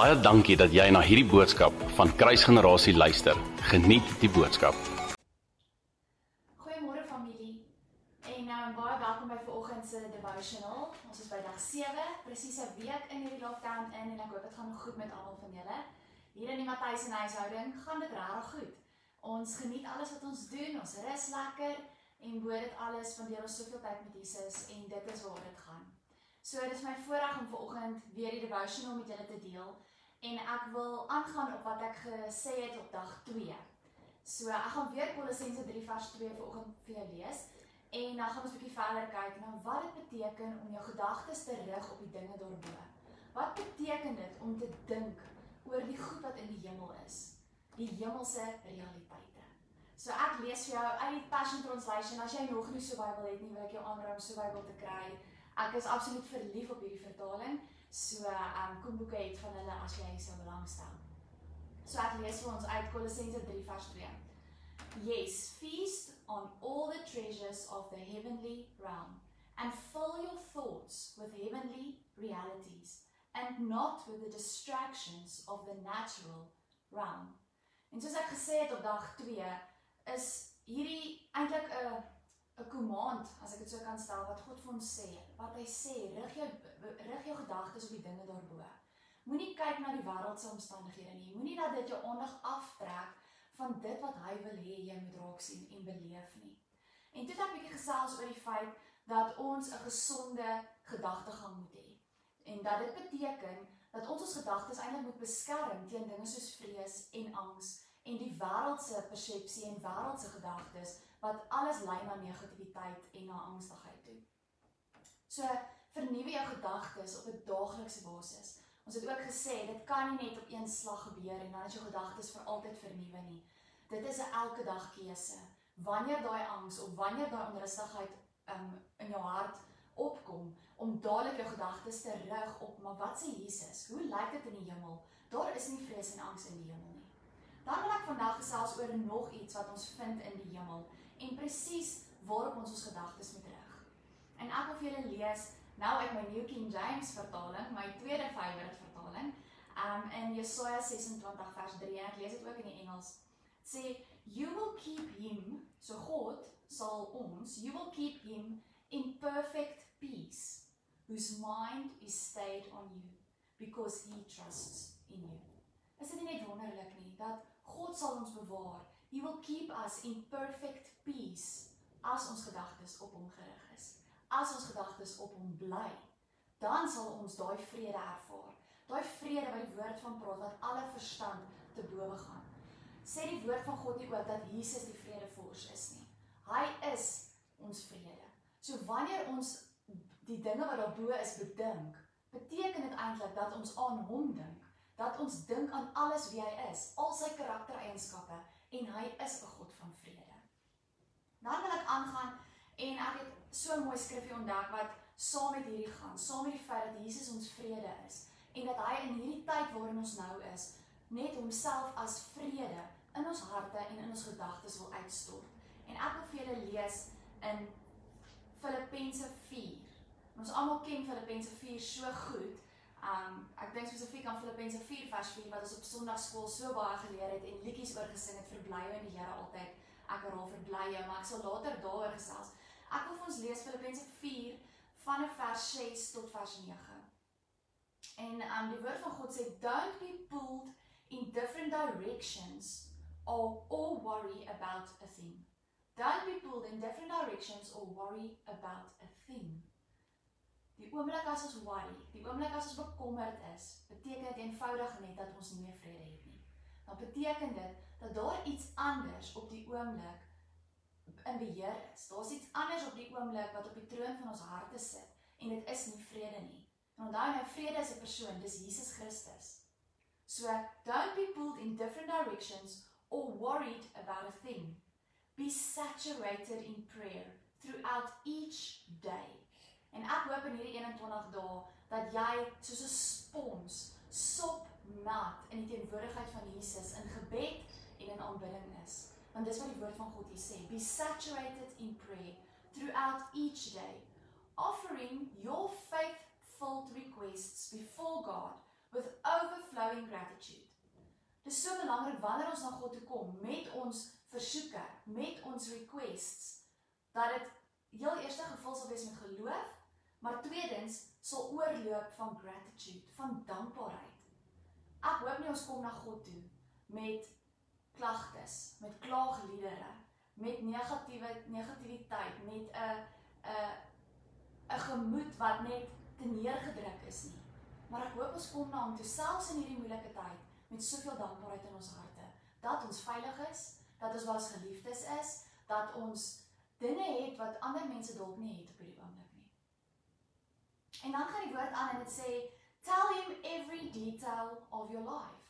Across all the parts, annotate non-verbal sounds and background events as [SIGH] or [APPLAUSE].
Baie dankie dat jy na hierdie boodskap van Kruisgenerasie luister. Geniet die boodskap. Goeiemôre familie. En nou um, baie welkom by vanoggend se devotional. Ons is by dag 7, presies 'n week in hierdie lockdown in en ek hoop dit gaan goed met almal van julle. Hier in die Matthys en huishouding gaan dit regtig goed. Ons geniet alles wat ons doen, ons rus lekker en bo dit alles spandeer ons soveel tyd met Jesus en dit is waaroor dit gaan. So dit is my voorreg om vanoggend weer die devotional met julle te deel en ek wil aangaan op wat ek gesê het op dag 2. So ek gaan weer Kolossense 3 vers 2 vanoggend vir jou lees en dan gaan ons 'n bietjie verder kyk na wat dit beteken om jou gedagtes te rig op die dinge daarbo. Wat beteken dit om te dink oor die goed wat in die hemel is? Die hemelse realiteite. So ek lees vir jou uit die Passion Translation. As jy nog nie so Bybel het nie, wil ek jou aanraai om so Bybel te kry. Ek is absoluut verlief op hierdie vertaling. So, um, kom boeke het van hulle as jy sou belangstel. So ek lees vir ons uit Kolossense 3 vers 2. Yes, feast on all the treasures of the heavenly realm and fill your thoughts with heavenly realities and not with the distractions of the natural realm. En soos ek gesê het op dag 2, is hierdie eintlik 'n 'n command, as ek dit so kan stel, wat God vir ons sê. Wat hy sê, rig jou rig jou gedagtes op die dinge daarbo. Moenie kyk na die wêreldse omstandighede nie. Moenie dat dit jou aandag aftrek van dit wat hy wil hê jy moet raak sien en beleef nie. En dit het 'n bietjie gesels oor die feit dat ons 'n gesonde gedagtegang moet hê. En dat dit beteken dat ons ons gedagtes eintlik moet beskerm teen dinge soos vrees en angs en die wêreldse persepsie en wêreldse gedagtes wat alles lei na negativiteit en na angstigheid toe. So vernuwe jou gedagtes op 'n daaglikse basis. Ons het ook gesê dit kan nie net op een slag gebeur en dan is jou gedagtes vir altyd vernuwe nie. Dit is 'n elke dag keuse. Wanneer daai angs of wanneer daai onrustigheid um, in jou hart opkom om dadelik jou gedagtes te rig op maar wat sê Jesus? Hoe lyk dit in die hemel? Daar is nie vrees en angs in die hemel. Dan wil ek vandag gesels oor nog iets wat ons vind in die hemel en presies waarop ons ons gedagtes moet rig. En ek wil vir julle lees nou uit my New King James vertaling, my tweede favourite vertaling, um in Jesaja 26 vers 3 en ek lees dit ook in die Engels. Sê you will keep him, so God sal ons, you will keep him in perfect peace whose mind is stayed on you because he trusts in you. Is dit nie net wonderlik nie dat God sal ons bewaar He will keep us in perfect peace as ons gedagtes op hom gerig is. As ons gedagtes op hom bly, dan sal ons daai vrede ervaar. Daai vrede wat die woord van praat wat alle verstand te bowe gaan. Sê die woord van God nie ook dat Jesus die vredevors is nie. Hy is ons vrede. So wanneer ons die dinge wat daarbo is bedink, beteken dit eintlik dat ons aan hom dink, dat ons dink aan alles wie hy is, al sy karaktereienskappe en hy is 'n God van vrede. Dan wil ek aangaan en ek het so 'n mooi skrifgie ontdek wat saam met hierdie gaan, saam met die feit dat Jesus ons vrede is en dat hy in hierdie tyd waarin ons nou is, net homself as vrede in ons harte en in ons gedagtes wil uitstort. En ek wil vir julle lees in Filippense 4. Ons almal ken Filippense 4 so goed. Um ek dink spesifiek aan Filippense 4 vers 4 wat ons op Sondagskool so baie geleer het en liedjies oor gesing het vir bly in die Here altyd. Ek herhaal vir bly, maar ek sal later daaroor gesels. Ek wil vir ons lees Filippense 4 van vers 6 tot vers 9. En um die woord van God sê don't be pulled in different directions or or worry about a thing. Don't be pulled in different directions or worry about a thing. Die oomblik as ons worry, die oomblik as ons bekommerd is, beteken dit eenvoudig net dat ons nie meer vrede het nie. Dan beteken dit dat daar iets anders op die oomblik in beheer is. Daar's iets anders op die oomblik wat op die troon van ons harte sit en dit is nie vrede nie. En onthou nou vrede is 'n persoon, dis Jesus Christus. So don't be pulled in different directions or worried about a thing. Be saturated in prayer throughout each day En ek hoop in hierdie 21 dae dat jy soos 'n spons sop nat in die teenwoordigheid van Jesus in gebed en in aanbidding is. Want dis wat die woord van God hier sê, be saturated in prayer throughout each day, offering your faith-filled requests before God with overflowing gratitude. Dit is so belangrik wanneer ons na God toe kom met ons versoeke, met ons requests, dat dit heel eerste gevul sal wees met geloof, maar tweedens sal oorloop van gratitude, van dankbaarheid. Ek hoop nie ons kom na God toe met klagtes, met klaagliedere, met negatiewe negativiteit, met 'n 'n 'n gemoed wat net te neergedruk is nie. Maar ek hoop ons kom na hom toe selfs in hierdie moeilike tyd met soveel dankbaarheid in ons harte dat ons veilig is, dat ons was geliefdes is, dat ons dinge het wat ander mense dalk nie het op hierdie oomblik. En dan gaan die woord aan en dit sê tell him every detail of your life.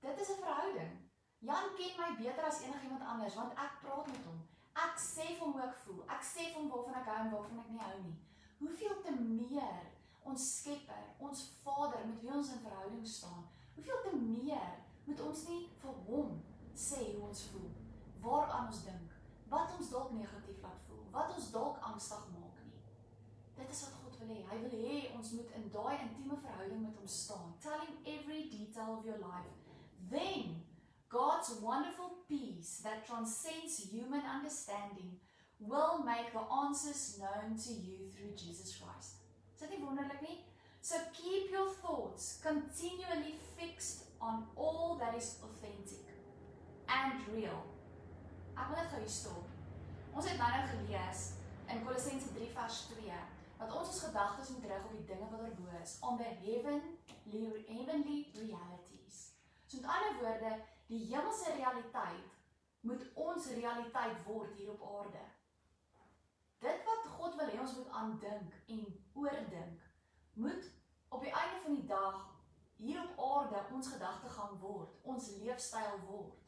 Dit is 'n verhouding. Jan ken my beter as enigiemand anders want ek praat met hom. Ek sê vir hom hoe ek voel. Ek sê vir hom waarvan ek hou en waarvan ek nie hou nie. Hoeveel te meer ons Skepper, ons Vader met wie ons in verhouding staan, Hoeveel te meer moet ons nie vir hom sê hoe ons voel, waaraan ons dink, wat ons dalk negatief laat voel, wat ons dalk angstig maak. Dit is wat God wil hê. Hy wil hê ons moet in daai intieme verhouding met hom staan. Tell him every detail of your life. Then God's wonderful peace that transcends human understanding will make the answers known to you through Jesus Christ. Is dit nie wonderlik nie? So keep your thoughts continually fixed on all that is authentic and real. Ek wil net gou hier stop. Ons het nou nou gelees in Kolossense 3 vers 2 dat ons ons gedagtes moet rig op die dinge wat daarbo is, on the heavenly heavenly realities. So met ander woorde, die hemelse realiteit moet ons realiteit word hier op aarde. Dit wat God wil hê ons moet aandink en oordink, moet op die einde van die dag hier op aarde ons gedagtegang word, ons leefstyl word.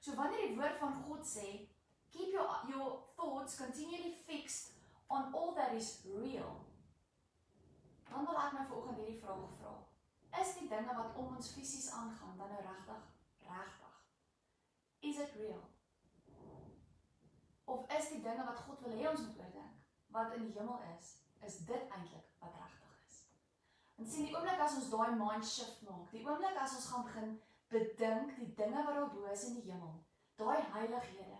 So wanneer die woord van God sê, keep your your thoughts continually fixed on all that is real. Dan wil ek my vanoggend hierdie vraag vra. Is die dinge wat om ons fisies aangaan dan nou regtig regtig? Is it real? Of is die dinge wat God wil hê ons moet oordink, wat in die hemel is, is dit eintlik wat regtig En sien die oomblik as ons daai mind shift maak, die oomblik as ons gaan begin bedink die dinge wat daar bo is in die hemel, daai heilighede,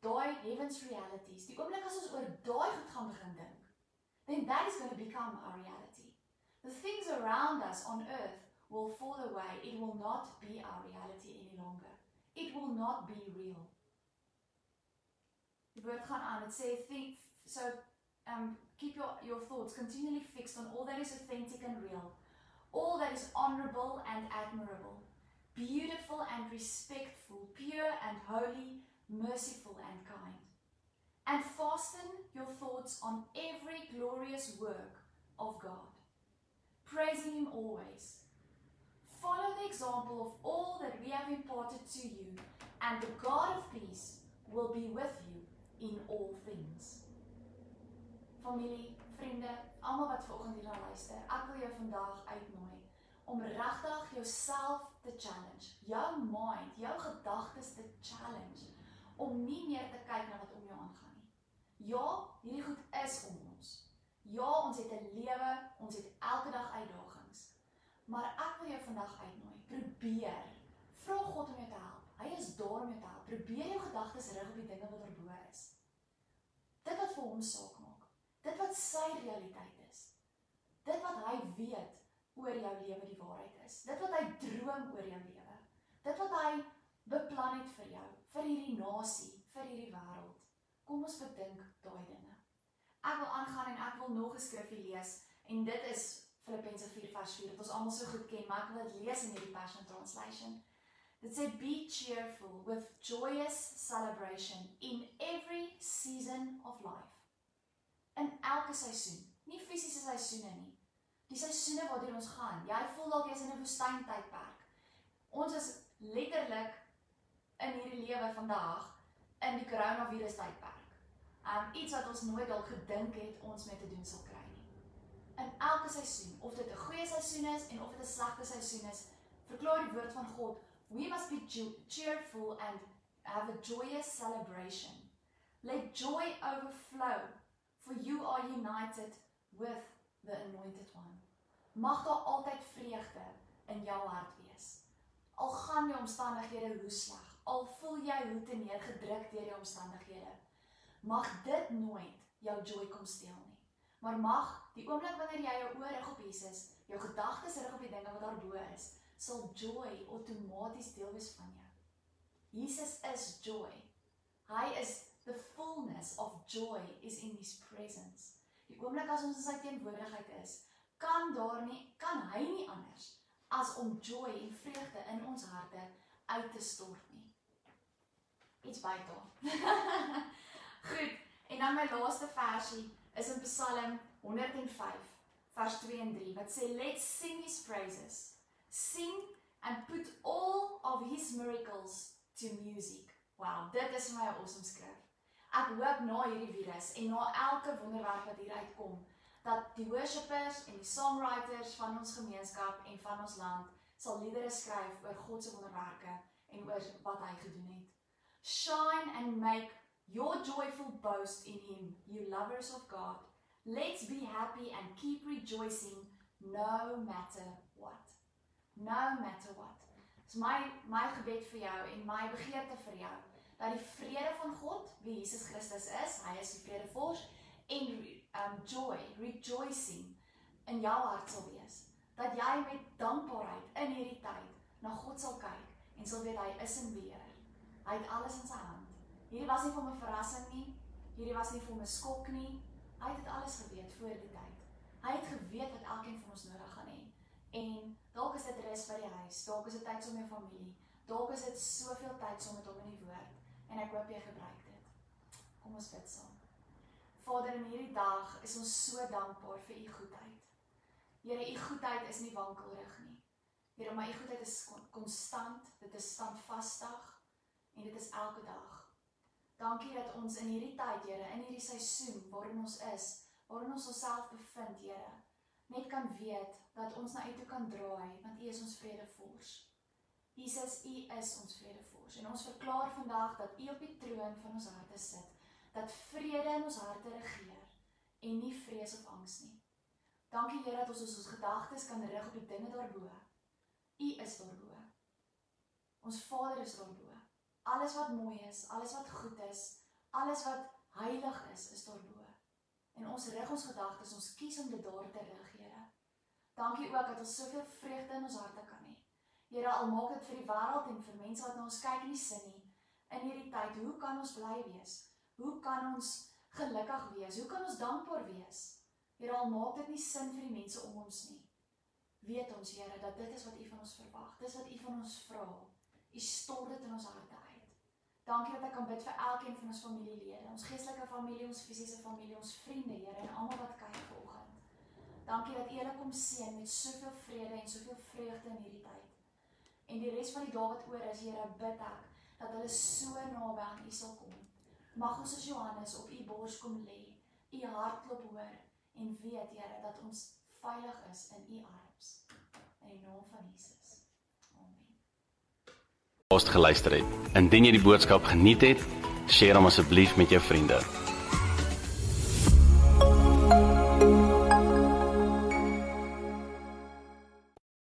daai heavens realities, die oomblik as ons oor daai goed gaan begin dink, then that is going to become our reality. The things around us on earth will fall away. It will not be our reality any longer. It will not be real. Die woord gaan aan. Dit sê think so um keep your, your thoughts continually fixed on all that is authentic and real, all that is honorable and admirable, beautiful and respectful, pure and holy, merciful and kind. And fasten your thoughts on every glorious work of God, praising Him always. Follow the example of all that we have imparted to you, and the God of peace will be with you in all things. familie, vriende, almal wat vanoggend hier luister. Ek wil jou vandag uitnooi om regtig jouself te challenge. Jou mind, jou gedagtes te challenge om nie meer te kyk na wat om jou aangaan nie. Ja, hierdie goed is om ons. Ja, ons het 'n lewe, ons het elke dag uitdagings. Maar ek wil jou vandag uitnooi. Probeer. Vra God om jou te help. Hy is daar om jou te help. Probeer jou gedagtes rig op die dinge wat erbo is. Dit wat vir hom saak maak. Dit wat sy realiteit is. Dit wat hy weet oor jou lewe die waarheid is. Dit wat hy droom oor jou lewe. Dit wat hy beplan het vir jou, vir hierdie nasie, vir hierdie wêreld. Kom ons bedink daai dinge. Ek wil aangaan en ek wil nog 'n skrifgie lees en dit is Filippense 4:4 wat ons almal so goed ken, maar ek wil dit lees in hierdie Passion Translation. Dit sê be cheerful with joyous celebration in every season of life in elke seisoen. Nie fisiese seisoene nie. Die seisoene waardeur ons gaan. Jy voel dalk jy's in 'n woestyntydperk. Ons is letterlik in hierdie lewe vandag in die koronavirus tydperk. Um iets wat ons nooit dalk gedink het ons mee te doen sal kry nie. In elke seisoen, of dit 'n goeie seisoen is en of dit 'n slegte seisoen is, verklaar die woord van God, we must be cheerful and have a joyous celebration. Let joy overflow for you are united with the anointed one. Mag daar altyd vreugde in jou hart wees. Al gaan die omstandighede hoe sleg, al voel jy hoe te neergedruk deur die omstandighede, mag dit nooit jou joy kom steel nie. Maar mag die oomblik wanneer jy jou oor rig op Jesus, jou gedagtes rig op die dinge wat daarbo is, sal joy outomaties deel wees van jou. Jesus is joy. Hy is the fullness of joy is in his presence. Die oomblik as ons in sy teenwoordigheid is, kan daar nie kan hy nie anders as om joy en vreugde in ons harte uit te stort nie. Iets baie [LAUGHS] Goed. En dan my laaste versie is in Psalm 105 vers 2 en 3 wat sê let's sing his praises. Sing and put all of his miracles to music. Wow, dit is my awesome skrif. Ek hoop na hierdie virus en na elke wonderwerk wat hier uitkom dat die worshipers en die songwriters van ons gemeenskap en van ons land sal liedere skryf oor God se wonderwerke en oor wat hy gedoen het. Shine and make your joyful boast in him, you lovers of God. Let's be happy and keep rejoicing no matter what. No matter what. Dis my my gebed vir jou en my begeerte vir jou dat die vrede van God, wie Jesus Christus is, hy is die vredevors en um joy, rejoicing in jou hart sal wees. Dat jy met dankbaarheid in hierdie tyd na God sal kyk en sal weet hy is in beheer. Hy het alles in sy hand. Hierdie was nie vir my verrassing nie. Hierdie was nie vir my skok nie. Hy het dit alles geweet voor die tyd. Hy het geweet wat elkeen van ons nodig gaan hê. En dalk is dit rus by die huis, dalk is dit tyd saam met jou familie, dalk is dit soveel tyd saam met hom in die woord en ek hoop jy gebruik dit. Kom ons bid saam. Vader, in hierdie dag is ons so dankbaar vir u goedheid. Here, u goedheid is nie wankelrig nie. Here, maar u goedheid is konstant, dit is standvastig en dit is elke dag. Dankie dat ons in hierdie tyd, Here, in hierdie seisoen waarin ons is, waarin ons onsself bevind, Here, net kan weet dat ons na U toe kan draai, want U is ons vredevors. Jesus, U is ons vredevors en ons verklaar vandag dat U op die troon van ons harte sit, dat vrede in ons harte regeer en nie vrees of angs nie. Dankie Here dat ons ons gedagtes kan rig op die dinge daarbo. U is daarbo. Ons Vader is daarbo alles wat mooi is, alles wat goed is, alles wat heilig is, is daarbo. En ons rig ons gedagtes, ons kies om dit daar te rig, Here. Dankie ook dat ons soveel vreugde in ons harte kan hê. Here, al maak dit vir die wêreld en vir mense wat na ons kyk nie sin nie in hierdie tyd. Hoe kan ons bly wees? Hoe kan ons gelukkig wees? Hoe kan ons dankbaar wees? Here, al maak dit nie sin vir die mense om ons nie. Weet ons, Here, dat dit is wat U van ons verwag. Dis wat U van ons vra. U stort dit in ons harte uit. Dankie dat ek kan bid vir elkeen van ons familielede, ons geestelike familie, ons fisiese familie, ons vriende, Here, en almal wat kyk vanoggend. Dankie dat U hulle kom seën met soveel vrede en soveel vreugde in hierdie tyd. En die res van die dae wat oor is, Here, bid ek dat hulle so naby aan U sal kom. Mag ons as Johannes op U bors kom lê, U hartklop hoor en weet, Here, dat ons veilig is in U arms. In die naam van Jesus geluister het. Indien jy die boodskap geniet het, deel hom asseblief met jou vriende.